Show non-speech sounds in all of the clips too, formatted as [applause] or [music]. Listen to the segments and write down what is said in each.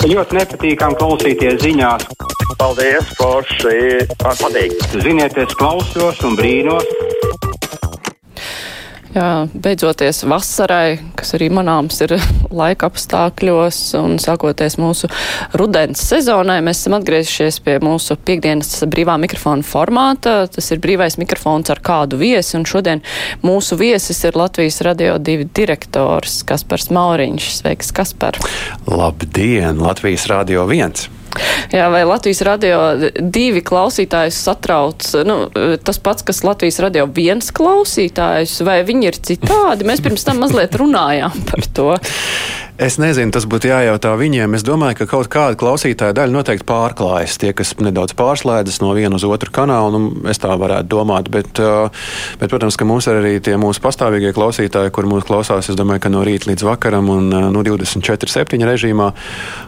Ļoti nepatīkami klausīties ziņās. Paldies, Forši! Man patīk! Ziniet, es klausos un brīnos. Jā, beidzoties vasarai, kas arī manāms ir [laughs] laika apstākļos un sākoties mūsu rudens sezonai, mēs esam atgriezušies pie mūsu piekdienas brīvā mikrofona formāta. Tas ir brīvais mikrofons ar kādu viesi, un šodien mūsu viesis ir Latvijas radio divi direktors Kaspars Mauriņš. Sveiks, Kaspar! Labdien, Latvijas radio viens! Jā, vai Latvijas radio divi klausītājus satrauc nu, tas pats, kas Latvijas radio viens klausītājus, vai viņi ir citādi? Mēs pirms tam mazliet runājām par to. Es nezinu, tas būtu jājautā viņiem. Es domāju, ka kaut kāda klausītāja daļa noteikti pārklājas. Tie, kas nedaudz pārslēdzas no viena uz otru kanālu, nu, es tā varētu domāt. Bet, bet, protams, ka mums ir arī tie mūsu pastāvīgie klausītāji, kur mūs klausās, es domāju, ka no rīta līdz vakaram un uh, nu, 24-7 režīmā.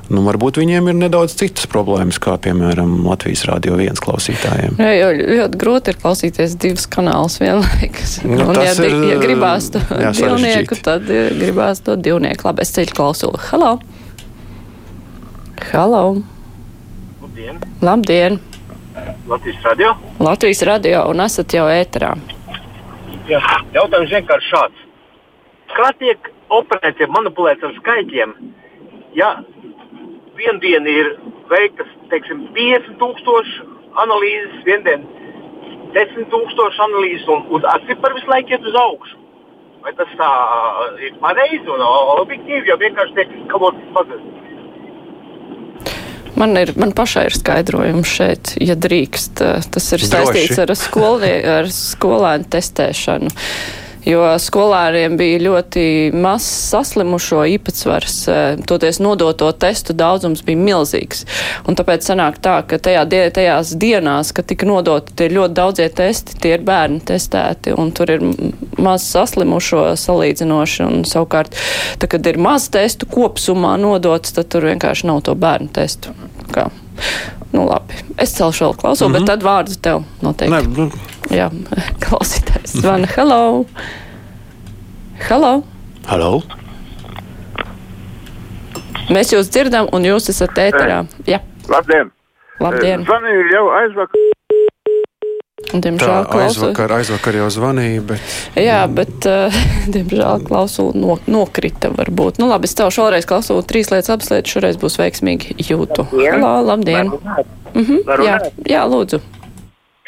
Nu, varbūt viņiem ir nedaudz citas problēmas, kā piemēram Latvijas Rādio 1 klausītājiem. Jā, jo ļoti grūti ir klausīties divus kanālus vienlaikus. Nu, un, ja, ir, ja gribās to jā, divnieku, sarežģīti. tad gribās to divnieku. Labi, es ceļu klausuli. Halo! Halo! Labdien! Labdien! Latvijas radio! Latvijas radio un esat jau ēterā. Jā. Jautājums vienkārši šāds. Kā tiek operēts, ja manipulēts ar skaitļiem? Ja vienu dienu ir veiktas teiksim, 50,000 analīzes, vienu dienu 10,000 analīzes, un, un atcipari visu laiku iet uz augšu. Vai tas tā ir pareizi un objektīvi, jo vienkārši tiek kaut kas pazudis? Man, ir, man pašai ir skaidrojums šeit, ja drīkst. Tas ir Droši. saistīts ar, skolnie, ar skolēnu testēšanu. Jo skolēniem bija ļoti mazs saslimušo īpatsvars, toties nodoto testu daudzums bija milzīgs. Un tāpēc sanāk tā, ka tajā, die- tajās dienās, kad tika nodoti tie ļoti daudzie testi, tie ir bērni testēti, un tur ir maz saslimušo salīdzinoši, un savukārt, tā, kad ir maz testu kopsumā nodots, tad tur vienkārši nav to bērnu testu. Kā? Nu, labi. Es celšu vēl klausulu, mm -hmm. bet tad vārdu tev noteikti. Ne, nu, Jā, [laughs] klausītājs zvana. Hello! Hello! halo! Mēs jūs dzirdam, un jūs esat ēterā. Jā, Labdien! labdien! Zvanīju jau aizvakar. Tā diemžēl, klausu... aizvakar, aizvakar jau zvanīja, bet Jā, bet, uh, [laughs] diemžēl, klausula no, nokrita varbūt. Nu, labi, es tev šoreiz klausulu trīs lietas, lietas šoreiz būs veiksmīgi jūtu. Labdien. Hello, labdien! Mhm, Varu jā, jā, lūdzu.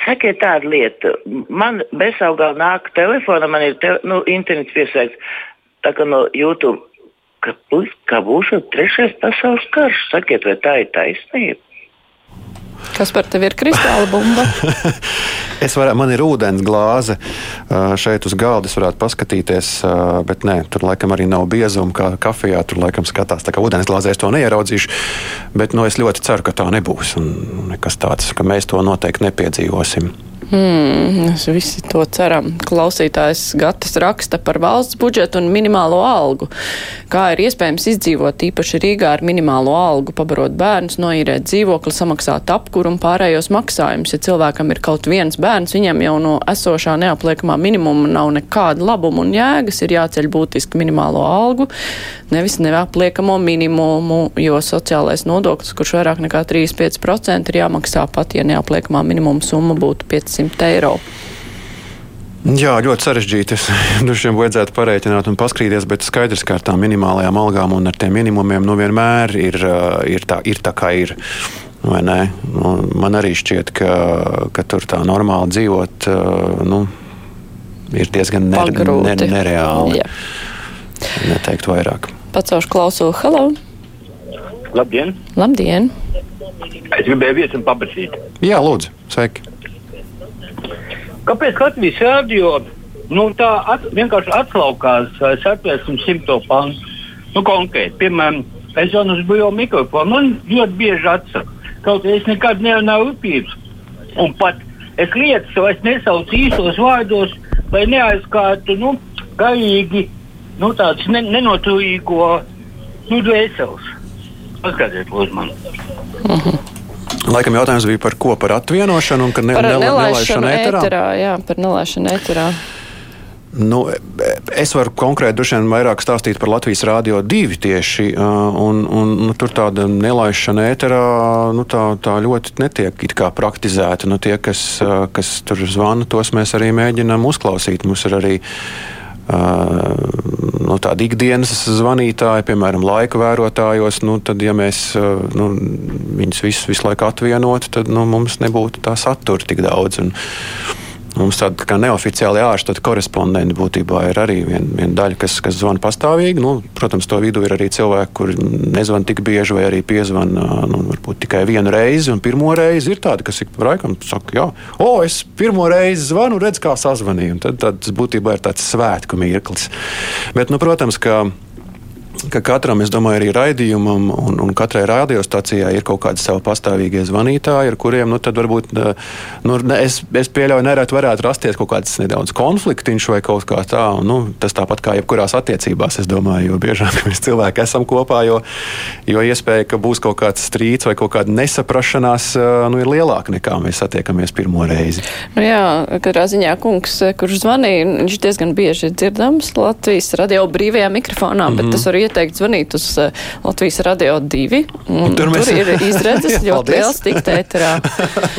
Sakiet tādu lietu. Man besaugā nāk telefona, man ir te, nu, internets piesaistīts. Tā kā no YouTube, ka, būs- ka būs trešais pasaules karš. Sakiet, vai tā ir taisnība? Kas par tevi ir kristāla bumba? [laughs] es varu, man ir ūdens glāze šeit uz galda. Es varētu paskatīties, bet nē, tur laikam arī nav biezuma kā kafijā. Tur laikam skatās, tā kā ūdens glāzē es to neieraudzīšu. Bet nu, es ļoti ceru, ka tā nebūs. Un nekas tāds, ka mēs to noteikti nepiedzīvosim. Hmm, mēs visi to ceram. Klausītājs Gatis raksta par valsts budžetu un minimālo algu. Kā ir iespējams izdzīvot īpaši Rīgā ar minimālo algu, pabarot bērnus, noīrēt dzīvokli, samaksāt apkuru un pārējos maksājumus. Ja cilvēkam ir kaut viens bērns, viņam jau no esošā neapliekamā minimuma nav nekāda labuma un jēgas, ir jāceļ būtiski minimālo algu, nevis neapliekamo minimumu, jo sociālais nodoklis, kurš vairāk nekā 35% ir jāmaksā pat, ja neapliekamā minimuma summa būtu 500 eiro. Jā, ļoti sarežģīti. [laughs] Vien vajadzētu pareiķināt un paskrīties, bet skaidrs, ka ar tām minimālajām algām un ar tiem minimumiem nu vienmēr ir, ir, tā, ir tā, kā ir. Nu, Man arī šķiet, ka, ka tur tā normāli dzīvot nu, ir diezgan ner, ne, Pagrūti. nereāli. Jā. Neteikt vairāk. Pacaušu klausulu. Halo! Labdien! Labdien! Es gribēju viesim paprasīt. Jā, lūdzu, sveiki. Kāpēc Latvijas rādio nu, tā at, vienkārši atslaukās satversmes simto pantu? Nu, konkrēti, piemēram, es zvanu uz brīvo mikrofonu, man ļoti bieži atsaka. Kaut arī es nekad nerunāju upības. Un pat es lietas vairs nesaucu īstos vārdos, lai neaizskārtu nu, garīgi nu, tādu ne, nenoturīgo nu, dvēseles. Paskatieties, lūdzu, man. Laikam jautājums bija par ko? Par atvienošanu un ka ne, Par nela- nelaišanu ēterā? ēterā. Jā, par nelaišanu ēterā. Nu, es varu konkrēti vien vairāk stāstīt par Latvijas Rādio 2 tieši. Un, un, nu, tur tāda nelaišana ēterā nu, tā, tā ļoti netiek praktizēta. Nu, tie, kas, kas tur zvana, tos mēs arī mēģinām uzklausīt. Mums ir arī Uh, nu, tādi ikdienas zvanītāji, piemēram, laika vērotājos, nu, tad, ja mēs nu, viņus visus visu laiku atvienotu, tad nu, mums nebūtu tā satura tik daudz. Un, Mums tāda tā neoficiāli ārštata korespondenti būtībā ir arī viena vien daļa, kas, kas zvana pastāvīgi. Nu, protams, to vidū ir arī cilvēki, kuri nezvan tik bieži vai arī piezvan nu, tikai vienu reizi. Un pirmo reizi ir tādi, kas ik pa laikam saka, jā, o, es pirmo reizi zvanu, redz, kā sazvanīju. Tad, tad tas būtībā ir tāds svētku mirklis. Bet, nu, protams, ka ka katram, es domāju, arī raidījumam un, un katrai radiostacijai ir kaut kādi savi pastāvīgie zvanītāji, ar kuriem nu, varbūt nu, es, es pieļauju, nereti varētu rasties kaut kāds nedaudz konfliktiņš vai kaut kā tā. Un, nu, tas tāpat kā jebkurās attiecībās, es domāju, jo biežāk mēs cilvēki esam kopā, jo, jo iespēja, ka būs kaut kāds strīds vai kaut kāda nesaprašanās, nu, ir lielāka nekā mēs satiekamies pirmo reizi. Nu, jā, katrā ziņā kungs, kurš zvanīja, viņš diezgan bieži ir dzirdams Latvijas radio brīvajā mikrofonā, mm -hmm. bet tas var ieteikt zvanīt uz uh, Latvijas radio 2. Un tur, mēs... tur ir [laughs] izredzes ļoti liels tikt ēterā.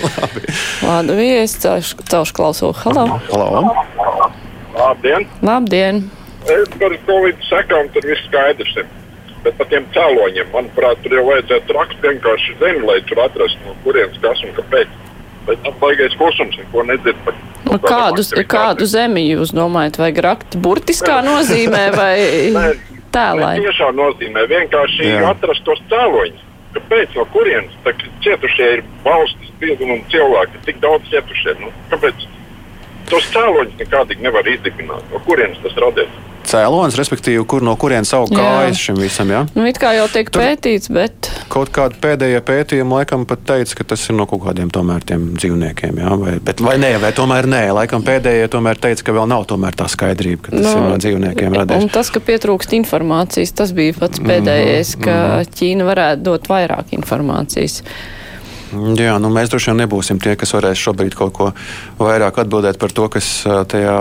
[laughs] Labi, es celšu, klausu. Halo! Halo! Labdien! Labdien! Par Covid sekām tur viss skaidrs ir. Bet par tiem cēloņiem, manuprāt, tur jau vajadzētu rakt vienkārši zemi, lai tur atrastu, no kurienes kas un kāpēc. Bet tam baigais klusums, neko nedzird par nu, kādu, kādu zemi jūs domājat, vai rakt burtiskā nozīmē vai? Nē, tēlai? Tiešā nozīmē vienkārši Jā. atrast tos cēloņus. Kāpēc no kurienes cietušie ir valsts spieduma un cilvēki? Tik daudz cietušie. Nu, kāpēc tos cēloņus nekādīgi nevar izdibināt? No kurienes tas radies? cēlonis, respektīvi, kur no kurienes savu kājas šim visam. Ja? Nu, it kā jau tiek Tur pētīts, bet. Kaut kāda pēdējā pētījuma laikam pat teica, ka tas ir no kaut kādiem tomēr tiem dzīvniekiem. Ja? Vai, bet, vai nē, vai tomēr nē. Laikam pēdējie tomēr teica, ka vēl nav tomēr tā skaidrība, ka tas nu, ir no dzīvniekiem radies. Un tas, ka pietrūkst informācijas, tas bija pats pēdējais, mm -hmm, ka mm -hmm. Ķīna varētu dot vairāk informācijas. Jā, nu mēs droši vien nebūsim tie, kas varēs šobrīd kaut ko vairāk atbildēt par to, kas tajā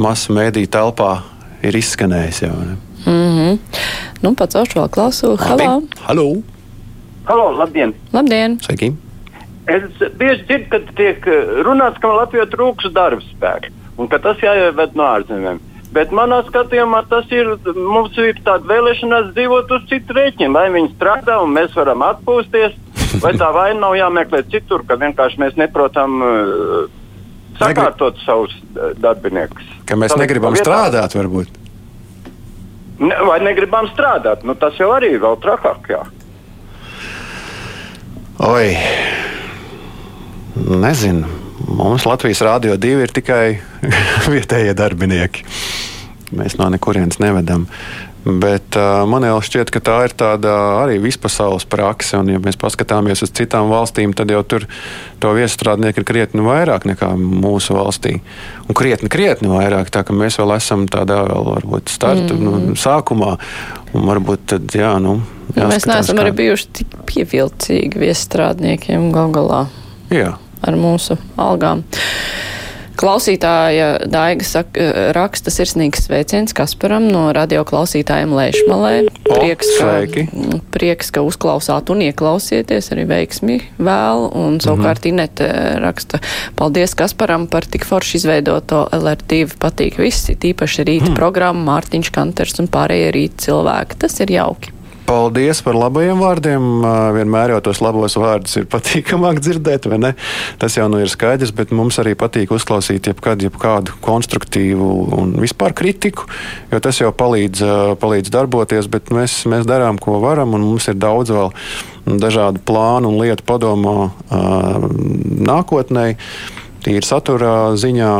masu mēdī telpā ir izskanējis jau. Ne? Mm -hmm. Nu, pats aušu vēl klausu. Halo! Halo! Halo, labdien! Labdien! Sveiki! Es bieži dzirdu, ka tiek runāts, ka Latvijā trūks darba spēka un ka tas jāieved no ārzemēm. Bet manā skatījumā tas ir, mums ir tāda vēlēšanās dzīvot uz citu rēķinu, lai viņi strādā un mēs varam atpūsties. [laughs] Vai tā vaina nav jāmeklē citur, ka vienkārši mēs neprotam uh, sakārtot savus eh, darbiniekus. Ka mēs Salikt negribam strādāt, varbūt. Ne, vai negribam strādāt? Nu, tas jau arī ir vēl trakāk. Jā. Oi, nezinu. Mums Latvijas Rādio 2 ir tikai [laughs] vietējie darbinieki. Mēs no nekurienes nevedam. Bet uh, man jau šķiet, ka tā ir tāda arī vispasaules prakse. Un, ja mēs paskatāmies uz citām valstīm, tad jau tur to viestrādnieku ir krietni vairāk nekā mūsu valstī. Un krietni, krietni vairāk. Tā kā mēs vēl esam tādā vēl, varbūt, starta mm. nu, sākumā. Un varbūt tad, jā, nu. Nu, mēs neesam kā... arī bijuši tik pievilcīgi viestrādniekiem gal galā. Jā. Ar mūsu algām. Klausītāja Daiga saka, raksta sirsnīgs sveiciens Kasparam no radio klausītājiem Lēšmalē. Prieks, ka, prieks, ka uzklausāt un ieklausieties, arī veiksmi vēl. Un savukārt mm. Inete raksta, paldies Kasparam par tik forši izveidoto LR2. Patīk visi, tīpaši rīta mm. programma, Mārtiņš Kanters un pārējie rīta cilvēki. Tas ir jauki. Paldies par labajiem vārdiem. Vienmēr jau tos labos vārdus ir patīkamāk dzirdēt, vai ne? Tas jau nu ir skaidrs, bet mums arī patīk uzklausīt jebkad, jebkādu konstruktīvu un vispār kritiku, jo tas jau palīdz, palīdz darboties, bet mēs, mēs darām, ko varam, un mums ir daudz vēl dažādu plānu un lietu padomā nākotnē, tīri saturā ziņā.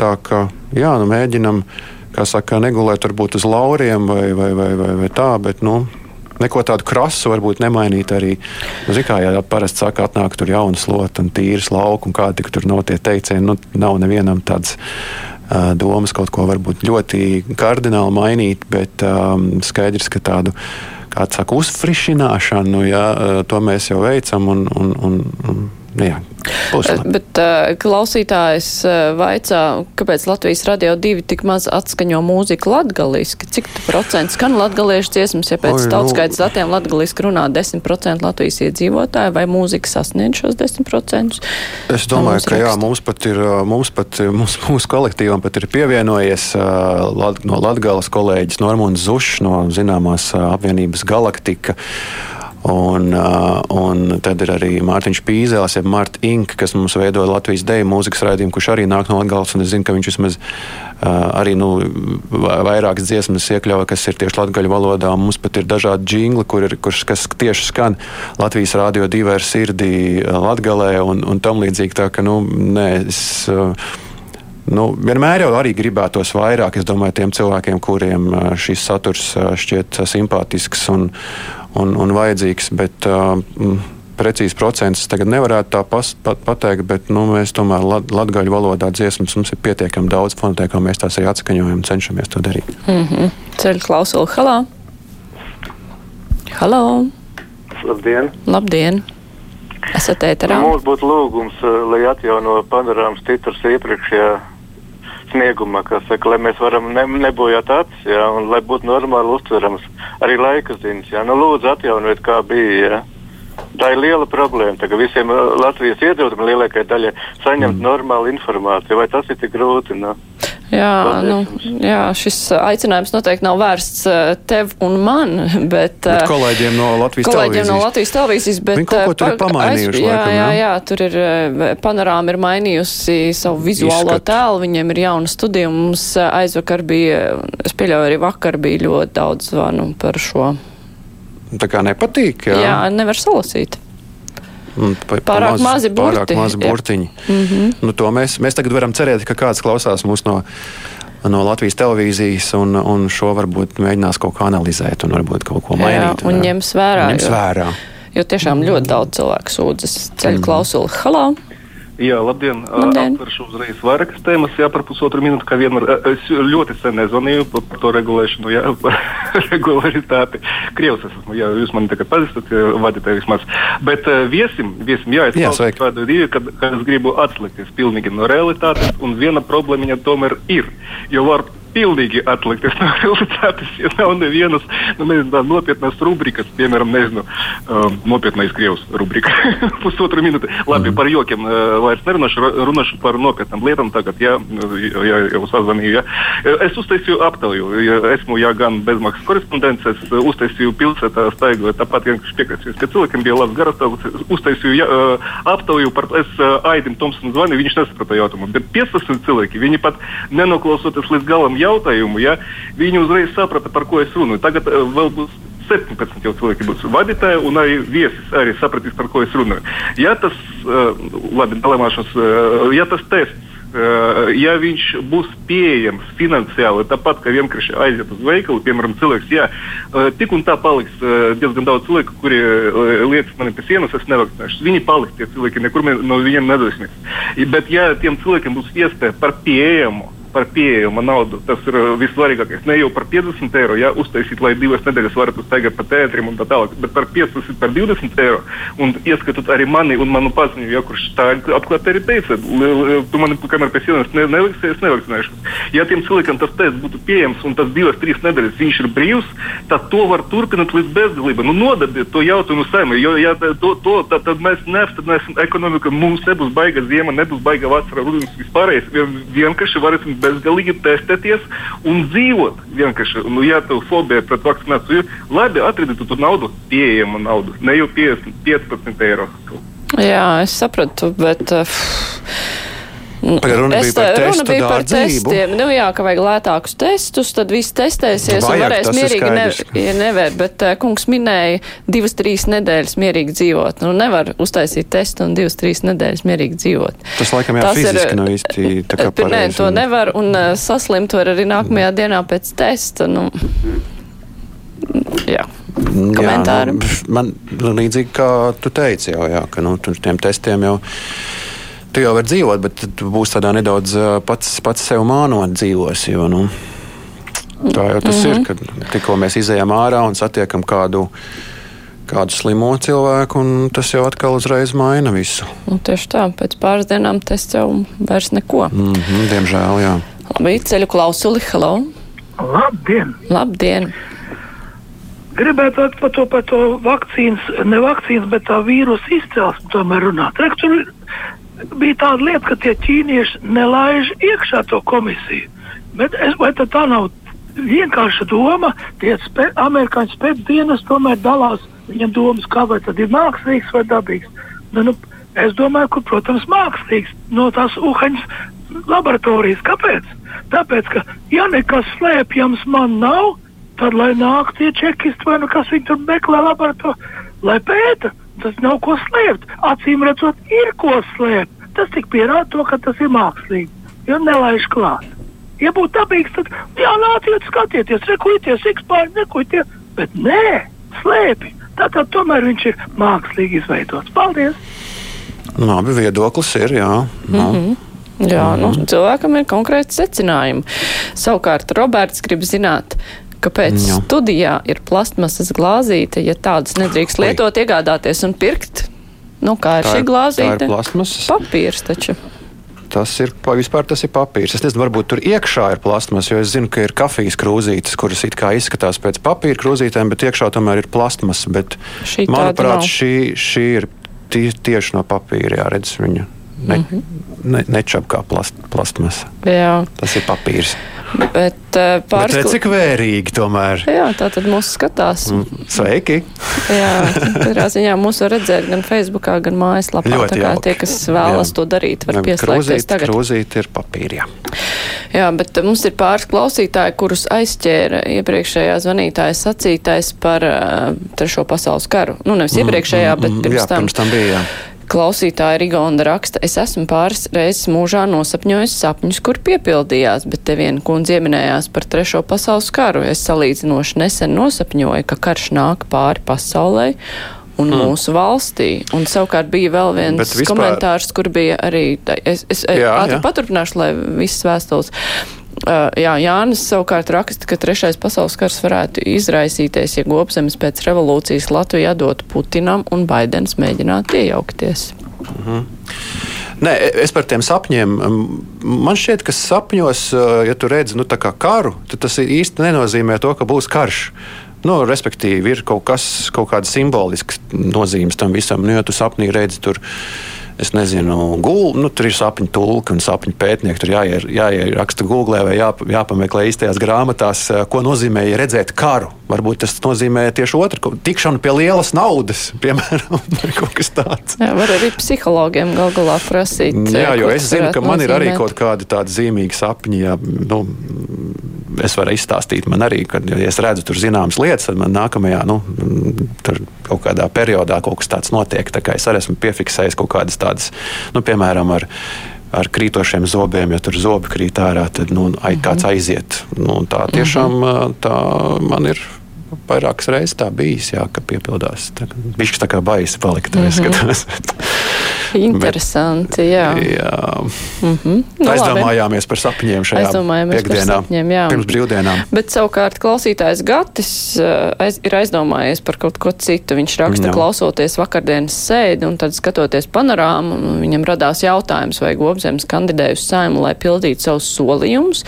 Tā kā jā, nu, mēģinam, kā saka, negulēt varbūt uz lauriem vai, vai, vai, vai, vai tā, bet nu, neko tādu krasu varbūt nemainīt arī. Nu, kā jau parasti saka, atnāk tur jaunas lotas un tīras lauka, un kādi tur nav tie teicieni. Nu, nav nevienam tāds uh, domas kaut ko varbūt ļoti kardināli mainīt, bet um, skaidrs, ka tādu. Saka, uzfrišināšanu, ja, to mēs jau veicam. Un, un, un, un, jā, Puslabi. Bet uh, klausītājs uh, vaicā, kāpēc Latvijas radio divi tik maz atskaņo mūziku latgaliski? Cik procents skan latgaliešu dziesmas, ja pēc Oi, nu- tautskaitas datiem latgaliski runā 10% Latvijas iedzīvotāji, vai mūzika sasniedz šos 10%? Es domāju, ka jā, raksta. mums pat ir, mums pat, mums, mūsu kolektīvam pat ir pievienojies Lat- no Latgales kolēģis Normons Zušs no zināmās apvienības Galaktika. Un, uh, un tad ir arī Mārtiņš Pīzēls, jeb Mārta Ink, kas mums veido Latvijas deju mūzikas raidījumu, kurš arī nāk no. Un es zinu, ka viņš vismaz uh, arī nu, va- vairākas dziesmas iekļauj, kas ir tieši latgaļu valodā. Mums pat ir dažādi jingli, kur ir, kurš, kas tieši skan Latvijas rādio divi ar sirdī uh, Latgalē un, un tam līdzīgi. Tā ka, nu, nē, es, uh, Nu, vienmēr jau arī gribētos vairāk. Es domāju, tiem cilvēkiem, kuriem ā, šis saturs ā, šķiet simpātisks un, un, un vajadzīgs, bet uh, precīzi procents tagad nevarētu tā pas, pat, pateikt, bet nu, mēs tomēr lat, latgaļu valodā dziesmas mums ir pietiekami daudz fonotēkā, mēs tās arī atskaņojam un cenšamies to darīt. Mm -hmm. Ceļu klausuli, halā! Halā! Labdien! Labdien! Esat ēterā? Mums būtu lūgums, eh, lai atjauno panorāmas titrus iepriekšējā sniegumā, kas saka, lai mēs varam ne, nebojāt acis, jā, un lai būtu normāli uztverams arī laika ziņas. Jā. Nu, lūdzu, atjaunojiet, kā bija. Jā. Tā ir liela problēma. Tagad visiem eh, Latvijas iedzīvotājiem lielākajai daļai saņemt mm. normālu informāciju. Vai tas ir tik grūti? Nu? Jā, nu, jā, šis aicinājums noteikti nav vērsts eh, tev un man, [laughs] bet, Bet eh, kolēģiem no Latvijas kolēģiem televīzijas. no Latvijas televīzijas. Bet, Viņi kaut ko eh, tur ir pa- pamainījuši, jā, laikam, jā, jā? jā, tur ir panorāma ir mainījusi savu vizuālo Izskatu. tēlu, viņiem ir jauna studija. un Mums aizvakar bija, es pieļauju, arī vakar bija ļoti daudz zvanu par šo. Tā kā nepatīk. Jā, Jā, nevar salasīt. Pa Pārāk mazi Pārāk burti, mazi jā. burtiņi. Mm -hmm. Nu, to mēs, mēs tagad varam cerēt, ka kāds klausās mūs no, no Latvijas televīzijas un, un šo varbūt mēģinās kaut kā analizēt un varbūt kaut ko mainīt. Jā, un ņems vērā. ņems jo- vērā. Jo tiešām ļoti daudz cilvēku sūdzas ceļu Mhm. klausuli. Halā! Jā, labdien. Labdien. Aptveršu uzreiz vairākas tēmas, jā, par pusotru minūti, kā vienmēr. Es ļoti sen nezvanīju par, par to regulēšanu, jā, par [laughs] regularitāti. Krievs es esmu, jā, jūs mani tagad pazīstat, vadītāji vismaz. Bet uh, viesim, viesim, jā, es Jā, sveiki. tādu divu, kad, kad es gribu atslēgties pilnīgi no realitātes, un viena problēma tomēr ir. Jo var pilnīgi atlikties [laughs] no realitātes, ja nav nevienas nu, nezinu, tā nopietnas rubrikas, piemēram, nezinu, um, nopietnais krievs rubrika. [laughs] Pusotru minūti. Labi, par jokiem uh, vairs nerunāšu, ru- runāšu par nopietnām lietām tagad, ja, ja jau sazvanīju. Ja. Es uztaisīju aptauju, ja esmu ja, gan bezmaksas korespondents, es uh, uztaisīju pilsētā staigoju, tāpat vienkārši piekrasījos, ka cilvēkiem bija labs garastāvoklis, uztaisīju ja, uh, aptauju, par, es uh, Aidim Tomsonam zvanīju, viņš nesaprata jautājumu, bet 15 cilvēki, viņi pat nenoklausoties līdz galam jautājumu, ja, viņi uzreiz saprata, par ko es runāju. Tagad uh, vēl būs 17 jau cilvēki būs vadītāji, un arī viesis arī sapratīs, par ko es runāju. Ja tas, uh, labi, dalīšanās, uh, ja tas tests, uh, ja viņš būs pieejams finansiāli, tāpat kā vienkārši aiziet uz veikalu, piemēram, cilvēks, jā, uh, tik un tā paliks uh, diezgan daudz cilvēku, kuri uh, lietas man pie sienas, es nevakcinēšu. Viņi paliks tie cilvēki, nekur mēs no viņiem nedosimies. Bet ja tiem cilvēkiem būs iespēja par pieejamu, par pieejamu naudu. Tas ir uh, vissvarīgākais. Ne jau par 50 eiro, ja uztaisīt, lai divas nedēļas varētu staigāt pa teātrim un tā tālāk, bet par 15, par 20 eiro. Un ieskatot arī mani un manu paziņu, ja kurš tā atklāti arī teica, "L- l- tu man kamēr pie sienas ne, neliksies, es nevakcinēšu. Ja tiem cilvēkiem tas tests būtu pieejams un tas divas, trīs nedēļas viņš ir brīvs, tad to var turpināt līdz bezgalībai. Nu, nodabiet to jautājumu saimē, jo ja to, to tad, tad mēs neapstādināsim ekonomiku, mums nebūs baiga ziema, nebūs baiga vasara, rudens vispārējais. Vien, vienkārši varēsim bezgalīgi testēties un dzīvot. Vienkārši, nu, ja tev fobija pret vakcināciju ir, labi, atradiet to naudu, pieejamu naudu, ne jau 50, 15 eiro. Jā, es sapratu, bet. Uh, Pagaid, runa bija par te- runa testu bija par testiem. Nu, jā, ka vajag lētākus testus, tad viss testēsies Nu, un vajag, varēs mierīgi ne, nevar. Bet uh, kungs minēja divas, trīs nedēļas mierīgi dzīvot. Nu, nevar uztaisīt testu un divas, trīs nedēļas mierīgi dzīvot. Tas laikam jā, Tas ir- fiziski nav īsti tā kā Bet Nē, pareizi. to nevar un uh, saslimt var arī nākamajā dienā pēc testa. Nu, jā. komentāri? Jā, nu, man nu, līdzīgi kā tu teici, jau, jā, ka nu, tiem testiem jau. Tu jau vari dzīvot, bet tu būsi tādā nedaudz pats, pats sev mānot dzīvos. Jo, nu, tā jau tas mm -hmm. ir, kad tikko mēs izējām ārā un satiekam kādu kādu slimo cilvēku, un tas jau atkal uzreiz maina visu. Nu, tieši tā, pēc pāris dienām tests jau vairs neko. Mm -hmm, diemžēl, jā. Labi, ceļu klausuli, hello! Labdien! Labdien! Gribētu par to, par to vakcīnas, ne vakcīnas, bet tā vīrusu izcelsmi tomēr runāt. Rek, tur bija tāda lieta, ka tie ķīnieši nelaiž iekšā to komisiju. Bet es, vai tā nav vienkārša doma? Tie spē, amerikāņu spēcdienas tomēr dalās viņam domas, kā vai tad ir mākslīgs vai dabīgs. Nu, nu, es domāju, ka, protams, mākslīgs no tās uhaņas laboratorijas. Kāpēc? Tāpēc, ka ja nekas slēpjams man nav, tad lai nāk tie čekisti vai nu kas viņi tur meklē laboratorijā, lai pēta. Tas nav ko slēpt. Acīm redzot, ir ko slēpt. Tas tik pierāda to, ka tas ir mākslīgi. Jo nelaiž klāt. Ja būtu dabīgs, tad jā, nāciet, skatieties, rekujieties, ikspār, nekujieties. Bet nē, slēpi. Tātad tomēr viņš ir mākslīgi izveidots. Paldies! Labi, viedoklis ir, jā. Nu. Mm -hmm. Jā, nu, cilvēkam ir konkrēti secinājumi. Savukārt Roberts grib zināt, kāpēc Jā. studijā ir plastmasas glāzīte, ja tādas nedrīkst lietot, iegādāties un pirkt. Nu, kā ir Tā šī glāzīte? tā ir plasmasas. Papīrs taču. Tas ir vispār tas ir papīrs. Es nezinu, varbūt tur iekšā ir plasmas, jo es zinu, ka ir kafijas krūzītes, kuras it kā izskatās pēc papīra krūzītēm, bet iekšā tomēr ir plasmas. Bet, Šī manuprāt, šī, šī ir tie, tieši no papīra. Jā, redz, viņa ne, Mhm. ne, nečap kā plast, plastmasa. Jā, Tas ir papīrs. bet uh, Bet pāris. redz, cik vērīgi tomēr. Jā, tā tad mūs skatās. Mm, Sveiki! Jā, katrā ziņā mūs var redzēt gan Facebookā, gan mājaslapā. Ļoti Tā kā jauki. tie, kas vēlas Jā. to darīt, var Ne, pieslēgties tagad. Krūzīt ir papīri. jā. Bet mums ir pāris klausītāji, kurus aizķēra iepriekšējā zvanītāja sacītais par uh, Trešo pasaules karu. Nu, nevis iepriekšējā, bet Mm, pirms jā, tam. pirms tam bija. Jā. Klausītāja Rigonda raksta, es esmu pāris reizes mūžā nosapņojis sapņus, kur piepildījās, bet te viena kundze ieminējās par Trešo pasaules karu. Es salīdzinoši nesen nosapņoju, ka karš nāk pāri pasaulē un Hmm. mūsu valstī. Un savukārt bija vēl viens Bet vispār- komentārs, kur bija arī, es, es Jā, jā. paturpināšu, lai visas vēstules. Uh, jā, Jānis savukārt raksta, ka trešais pasaules kars varētu izraisīties, ja gobzemes pēc revolūcijas Latviju atdotu Putinam un Baidens mēģinātu iejaukties. Nē, es par tiem sapņiem. Man šķiet, ka sapņos, ja tu redzi nu, kā karu, tad tas īsti nenozīmē to, ka būs karš. Nu, respektīvi, ir kaut kas, kaut kāda simboliska nozīme tam visam. Nu, ja tu sapnī redzi tur, es nezinu, gulbu, nu, tur ir sapņu tulki un sapņu pētnieki. Tur jāier, jāieraksta Google vai jā, jāpameklē īstajās grāmatās, ko nozīmē redzēt karu. Varbūt tas nozīmē tieši otru, tikšanu pie lielas naudas, [laughs] piemēram, vai kaut kas tāds. Jā, var arī psihologiem gal galā prasīt. Jā, eh, jo es zinu, ka man ir arī nozīmēt. kaut kādi tādi zīmīgi sapņi. Ja, nu, es varu izstāstīt, man arī, kad ja es redzu tur zināmas lietas, tad man nākamajā, nu, tur kaut kādā periodā kaut kas tāds notiek. Tā kā es arī esmu piefiksējis kaut kādas tādas, nu, piemēram, ar, ar krītošiem zobiem, ja tur zobi krīt ārā, tad nu, ai, kāds aiziet. Nu, tā tiešām tā man ir. Vairākas reizes tā bijis, jā, ka piepildās. Viņš tā kā baisi palika. Mm -hmm. Interesanti, jā. jā. Mm -hmm. Nu, Aizdomājāmies par sapņiem šajā piekdienā, sapņiem, jā. pirms brīvdienām. Bet savukārt klausītājs Gatis uh, aiz, ir aizdomājies par kaut ko citu. Viņš raksta, Jā. klausoties vakardienas sēdi un tad skatoties panorāmu, viņam radās jautājums, vai Gobzems kandidē uz saimu, lai pildītu savus solījumus,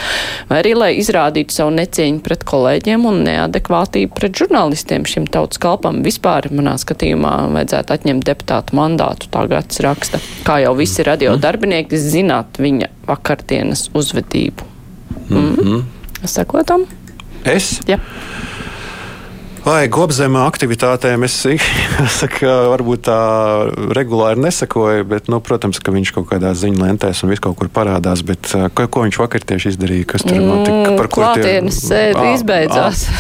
vai arī lai izrādītu savu necieņu pret kolēģiem un neadekvātību pret žurnālistiem. Šim tautas kalpam vispār, manā skatījumā, vajadzētu atņemt deputātu mandātu. Tā Gatis raksta. Kā jau visi radio darbinieki zināt viņa vakardienas uzvedību. Mm -hmm. Sakotam? Es? Jā. Vai gobzemā aktivitātēm es [laughs] saku, varbūt tā regulāri nesakoju, bet, nu, protams, ka viņš kaut kādā ziņā lentēs un vis kaut kur parādās. Bet, ko, ko viņš vakar tieši izdarīja? Kas tur notika? Par ko tie- Klātienes sēde izbeidzās. [laughs]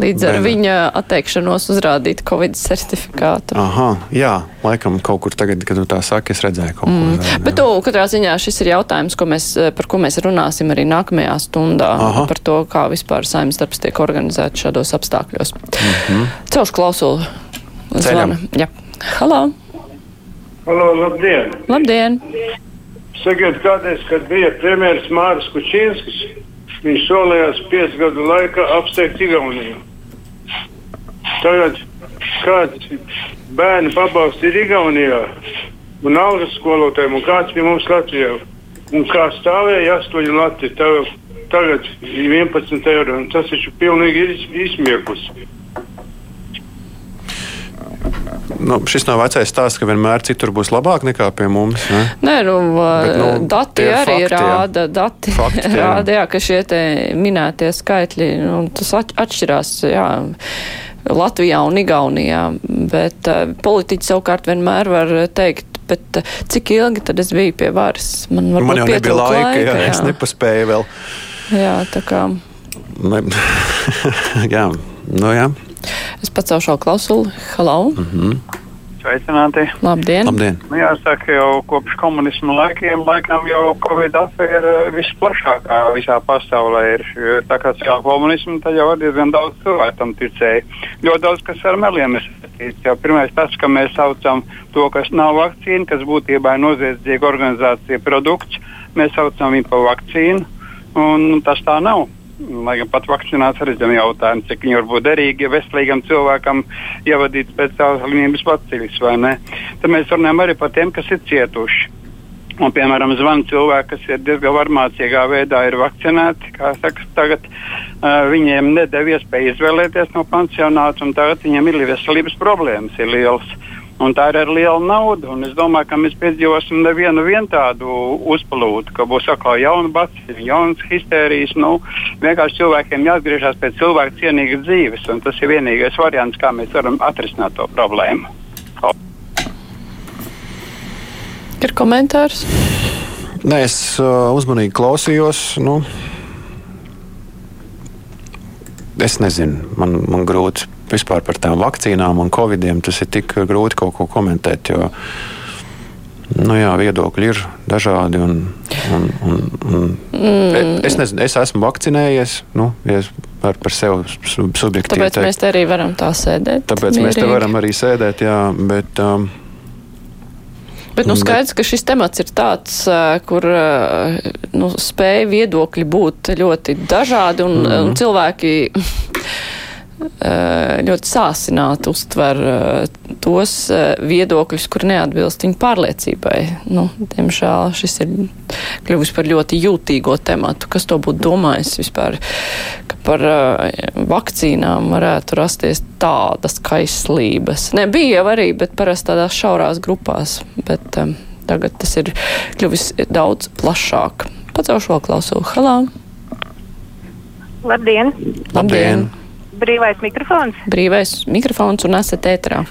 Līdz ar nē. viņa atteikšanos uzrādīt Covid certifikātu. Aha, jā, laikam kaut kur tagad, kad tu tā saki, es redzēju kaut ko. Mm. Bet tu, katrā ziņā šis ir jautājums, ko mēs, par ko mēs runāsim arī nākamajā stundā. Aha. Par to, kā vispār saimnes darbs tiek organizēts šādos apstākļos. Mhm. Celšu klausulu. Ceļam. Jā. Halo! Halo, labdien! Labdien! Sakiet, kādreiz, kad bija premjeras Māris Kučinskis, viņš solījās piecu gadu laikā apsteigt Igauniju. Tagad kāds bērnu pabalsts ir Igaunijā un algas skolotājiem, un kāds pie mums Latvijā. Un kā stāvēja 8 lati, tagad, tagad 11 eiro. Tas taču pilnīgi ir izsmieklus. Nu, šis nav vecais stāsts, ka vienmēr citur būs labāk nekā pie mums. Ne? Nē, nu, Bet, nu, dati ir arī fakti, rāda, dati Fakti, [laughs] jā. rāda, jā, ka šie minētie skaitļi, nu, tas atš- atšķirās, jā, Latvijā un Igaunijā, bet uh, politiķi savukārt vienmēr var teikt, bet uh, cik ilgi tad es biju pie varas? Man, Man jau nebija pietrūka laika, jā, jā. es nepaspēju vēl. Jā, tā kā Ne, [laughs] jā, nu jā. es pacelšu šo klausuli. Halo! Mm -hmm. Sveicināti! Labdien! Labdien. Nu, jāsaka, jau kopš komunisma laikiem, laikam jau Covid afēra visplašākā visā pasaulē ir. Tā kā jau komunismu, tad jau diezgan daudz cilvēku tam ticēja. Ļoti daudz kas ar meliem ir saistīts. Jau pirmais tas, ka mēs saucam to, kas nav vakcīna, kas būtībā ir noziedzīga organizācija produkts, mēs saucam viņu par vakcīnu, un tas tā nav. Lai gan pat vakcinācija arī ir jautājums, cik viņi var būt derīgi, ja veselīgam cilvēkam ievadīts pēc savas slimības paciļas vai ne. Tad mēs runājam arī par tiem, kas ir cietuši. Un, piemēram, zvana cilvēki, kas ir diezgan varmācīgā veidā ir vakcinēti. Kā saka, tagad uh, viņiem nedēļa iespēja izvēlēties no pansionāta, un tagad viņiem ir veselības problēmas, ir lielas. Un tā ir arī liela nauda. un Es domāju, ka mēs piedzīvosim nevienu vien tādu uzplūdu, ka būs atkal jauna bacīla, jaunas histērijas. Nu, vienkārši cilvēkiem jāatgriežas pie cilvēka cienīgas dzīves, un tas ir vienīgais variants, kā mēs varam atrisināt to problēmu. Ir komentārs? Nē, es uh, uzmanīgi klausījos. Nu, es nezinu, man, man grūti vispār par tām vakcīnām un covidiem. Tas ir tik grūti kaut ko komentēt. Jo, nu, jā, viedokļi ir dažādi. Un, un, un, un, Mm. es, nezinu, es esmu vakcinējies. Nu, ja es varu par sevi sub- subjektīvi Tāpēc teikt. mēs te arī varam tā sēdēt. Tāpēc mēs te mierīgi. varam arī sēdēt, jā, bet. Um, Bet nu, skaidrs, ka šis temats ir tāds, ā, kur ā, nu, spēja viedokļi būt ļoti dažādi un, mm. un cilvēki ļoti sāsināti uztver ā, tos ā, viedokļus, kur neatbilst viņu pārliecībai. Nu, diemžēl šis ir kļuvis par ļoti jūtīgo tematu. Kas to būtu domājis vispār, ka par vakcīnām varētu rasties tādas kaislības? Ne, bija jau arī, bet parasti tādās šaurās grupās. Bet um, tagad tas ir kļuvis daudz plašāk. Pacelšu vēl klausulu. Halā! Labdien! Labdien! Brīvais mikrofons. Brīvais mikrofons un esat ētrā.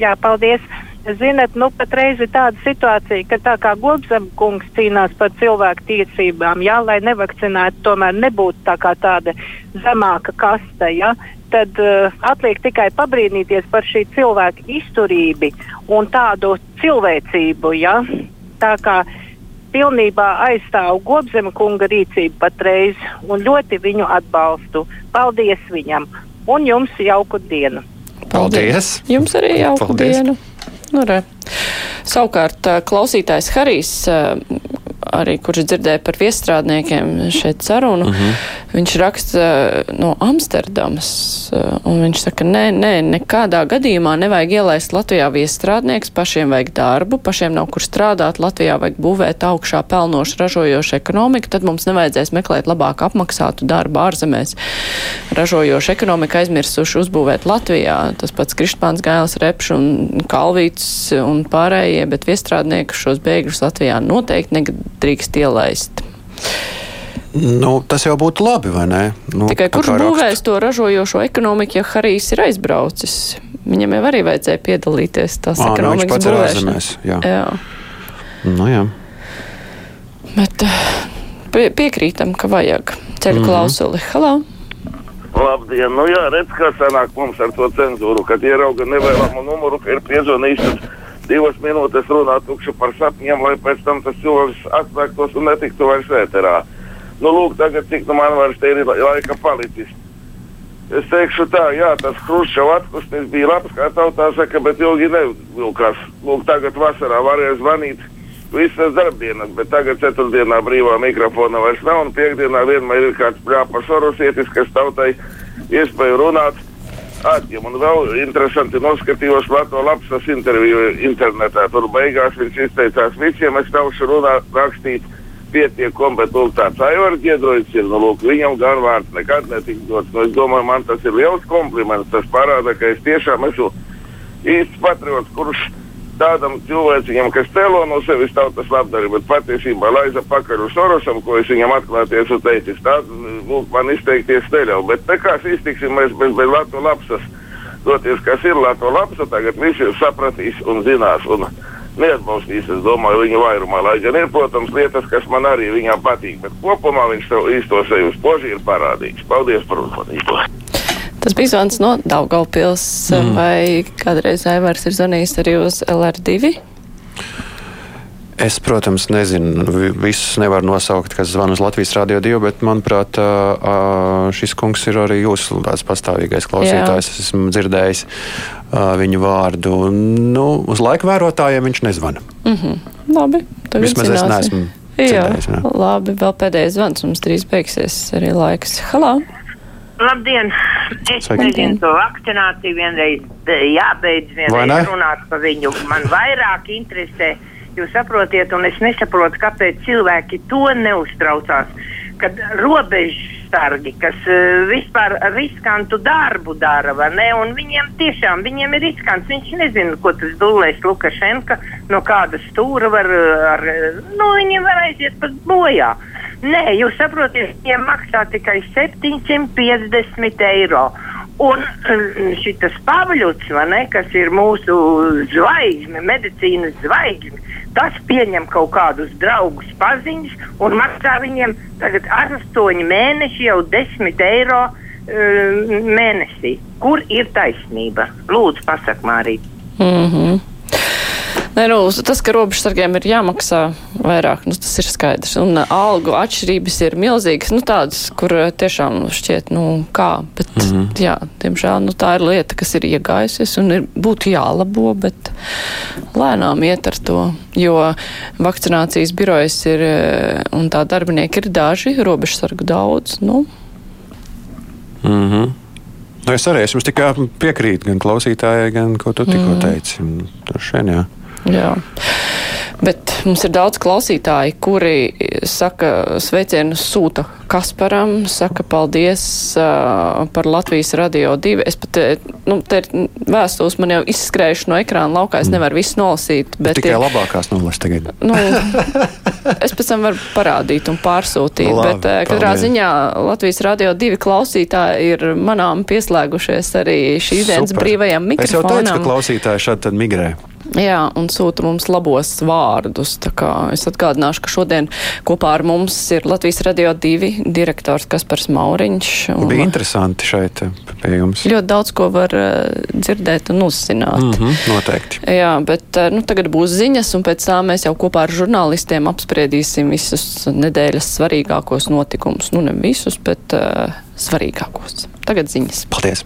Jā, paldies. Zinat, nu patreiz ir tāda situācija, ka tā kā Gobzem kungs cīnās par cilvēku tiesībām, jā, lai nevakcinētu, tomēr nebūtu tā kā tāda zemāka kaste, jā, tad uh, atliek tikai pabrīnīties par šī cilvēka izturību un tādu cilvēcību, jā. Tā kā pilnībā aizstāvu Gobzema kunga rīcību patreiz un ļoti viņu atbalstu. Paldies viņam un jums jauku dienu! Paldies! Jums arī jauku Paldies. dienu! Nu, re. Savukārt ā, klausītājs Harijs, ā, arī kurš dzirdēja par viestrādniekiem šeit sarunu, uh -huh. Viņš raksta ā, no Amsterdamas, ā, un viņš saka, nē, nē, nekādā gadījumā nevajag ielaist Latvijā viestrādnieks, pašiem vajag darbu, pašiem nav kur strādāt, Latvijā vajag būvēt augšā pelnošu ražojošu ekonomiku, tad mums nevajadzēs meklēt labāk apmaksātu darbu ārzemēs. Ražojošu ekonomiku aizmirsuši uzbūvēt Latvijā, tas pats Krišpāns Gailis, Repš un Kalvīts un pārējie, bet viestrādnieku šos bēgļus Latvijā noteikti nedrīkst ielaist. Nu, tas jau būtu labi, vai ne? Nu, Tikai tā kurš būvēs to ražojošo ekonomiku, ja Harijs ir aizbraucis? Viņam jau arī vajadzēja piedalīties tās Ā, nu, ekonomikas ir būvēšanā. jā. jā. Nu, jā. Bet eh, pie, piekrītam, ka vajag ceļu Mhm. klausuli. Halā! Labdien! Nu jā, redz, kā sanāk mums ar to cenzūru, kad ierauga nevēlamu numuru, ka ir piezvanījis, tad divas minūtes runā tukši par sapņiem, lai pēc tam tas cilvēks atslēgtos un netiktu vairs ēterā. Nu, lūk, tagad cik nu man vairs te ir la- laika palicis. Es teikšu tā, jā, tas Hruščovs atpūstis bija labs, kā tautā saka, bet ilgi nevilkās. Lūk, tagad vasarā varēja zvanīt visas darbdienas, bet tagad ceturtdienā brīvā mikrofona vairs nav, un piekdienā vienmēr ir kāds plāpas orosietis, kas tautai iespēju runāt. āķiem. Un vēl interesanti noskatījos Latvijas lapsas interviju internetā. Tur beigās viņš izteicās visiem, es taušu runā rakstīt pietiek kompetents Aivars Giedroļs ir, nu, lūk, viņam gan vārds nekad netika dots. Nu, es domāju, man tas ir liels kompliments. Tas parāda, ka es tiešām esmu īsts patriots, kurš tādam cilvēcim, kas tēlo no sevis tautas labdarību, bet patiesībā laiza pakaļ uz Sorosam, ko es viņam atklāti esmu teicis. Tāds, lūk, man izteikties neļauj. Bet kā iztiksim mēs bez, bez Latvijas lapsas, doties, kas ir Latvijas lapsa, tagad visi sapratīs un zinās. Un, neatbalstīs, es domāju, viņa vairumā. Lai gan ir, protams, lietas, kas man arī viņam patīk, bet kopumā viņš to īsto sevi uz poži ir parādījis. Paldies par uzmanību! Tas bija zvans no Daugaupils, mm. vai kādreiz Aivars ir zvanījis arī uz LR2? Es, protams, nezinu, visus nevaru nosaukt, kas zvana uz Latvijas Rādio 2, bet, manuprāt, šis kungs ir arī jūsu pastāvīgais klausītājs. Jā. Es esmu dzirdējis viņu vārdu. Nu, uz laika vērotājiem viņš nezvana. Mm -hmm. Labi, Vismaz zināsim. es neesmu. Jā, dzirdējis, jā, labi, vēl pēdējais zvans mums drīz beigsies arī laiks. Halā! Labdien! Es Sveiki. nezinu, to vakcināciju vienreiz jābeidz, vienreiz ne? runāt par viņu. Man vairāk interesē, jūs saprotiet, un es nesaprotu, kāpēc cilvēki to neuztraucās. Kad robežsargi, kas uh, vispār riskantu darbu dara, ne, un viņiem tiešām, viņiem ir riskants, viņš nezina, ko tas dulēs Lukašenka, no kāda stūra var, uh, ar, uh, nu, viņiem var aiziet pat bojā. Nē, jūs saprotat, viņiem maksā tikai 750 eiro. Un šis Pāvils, kas ir mūsu zvaigzne, medicīnas zvaigzne, tas pieņem kaut kādus draugus, paziņas un maksā viņiem tagad 8 mēneši, jau 10 eiro uh, mēnesī. Kur ir taisnība? Lūdzu, pasak, Mārīt. Mm -hmm. Nē, nu, tas, ka robežsargiem ir jāmaksā vairāk, nu, tas ir skaidrs. Un uh, algu atšķirības ir milzīgas, nu, tādas, kur uh, tiešām šķiet, nu, kā. Bet, mm. -hmm. jā, diemžēl, nu, tā ir lieta, kas ir iegājusies un ir, būtu jālabo, bet lēnām iet ar to. Jo vakcinācijas birojas ir, uh, un tā darbinieki ir daži, robežsargu daudz, nu, Mm -hmm. nu, es arī es jums tikai piekrītu, gan klausītājai, gan ko tu tikko Mhm. teici. Tur šeit, jā. Jā. Bet mums ir daudz klausītāji, kuri saka sveicienus sūta Kasparam, saka paldies uh, par Latvijas radio divi. Es pat, nu, te ir vēstules man jau izskrējuši no ekrāna laukā, es nevaru visu nolasīt. Bet Tikai ir, labākās nulles tagad. nu, [laughs] es pēc tam varu parādīt un pārsūtīt. Labi, bet uh, katrā paldies. ziņā Latvijas radio divi klausītāji ir manām pieslēgušies arī šīs dienas brīvajam Es jau mikrofonam. teicu, ka klausītāji šādi tad migrē. Jā, un sūta mums labos vārdus. Es atgādināšu, ka šodien kopā ar mums ir Latvijas Radio 2 direktors Kaspars Mauriņš. un Bija interesanti šeit eh, pie jums. Ļoti daudz ko var uh, dzirdēt un uzzināt. Mm -hmm, noteikti. Jā, bet uh, nu, tagad būs ziņas, un pēc tam mēs jau kopā ar žurnālistiem apspriedīsim visus nedēļas svarīgākos notikumus. Nu, ne visus, bet uh, svarīgākos. Tagad ziņas. Paldies!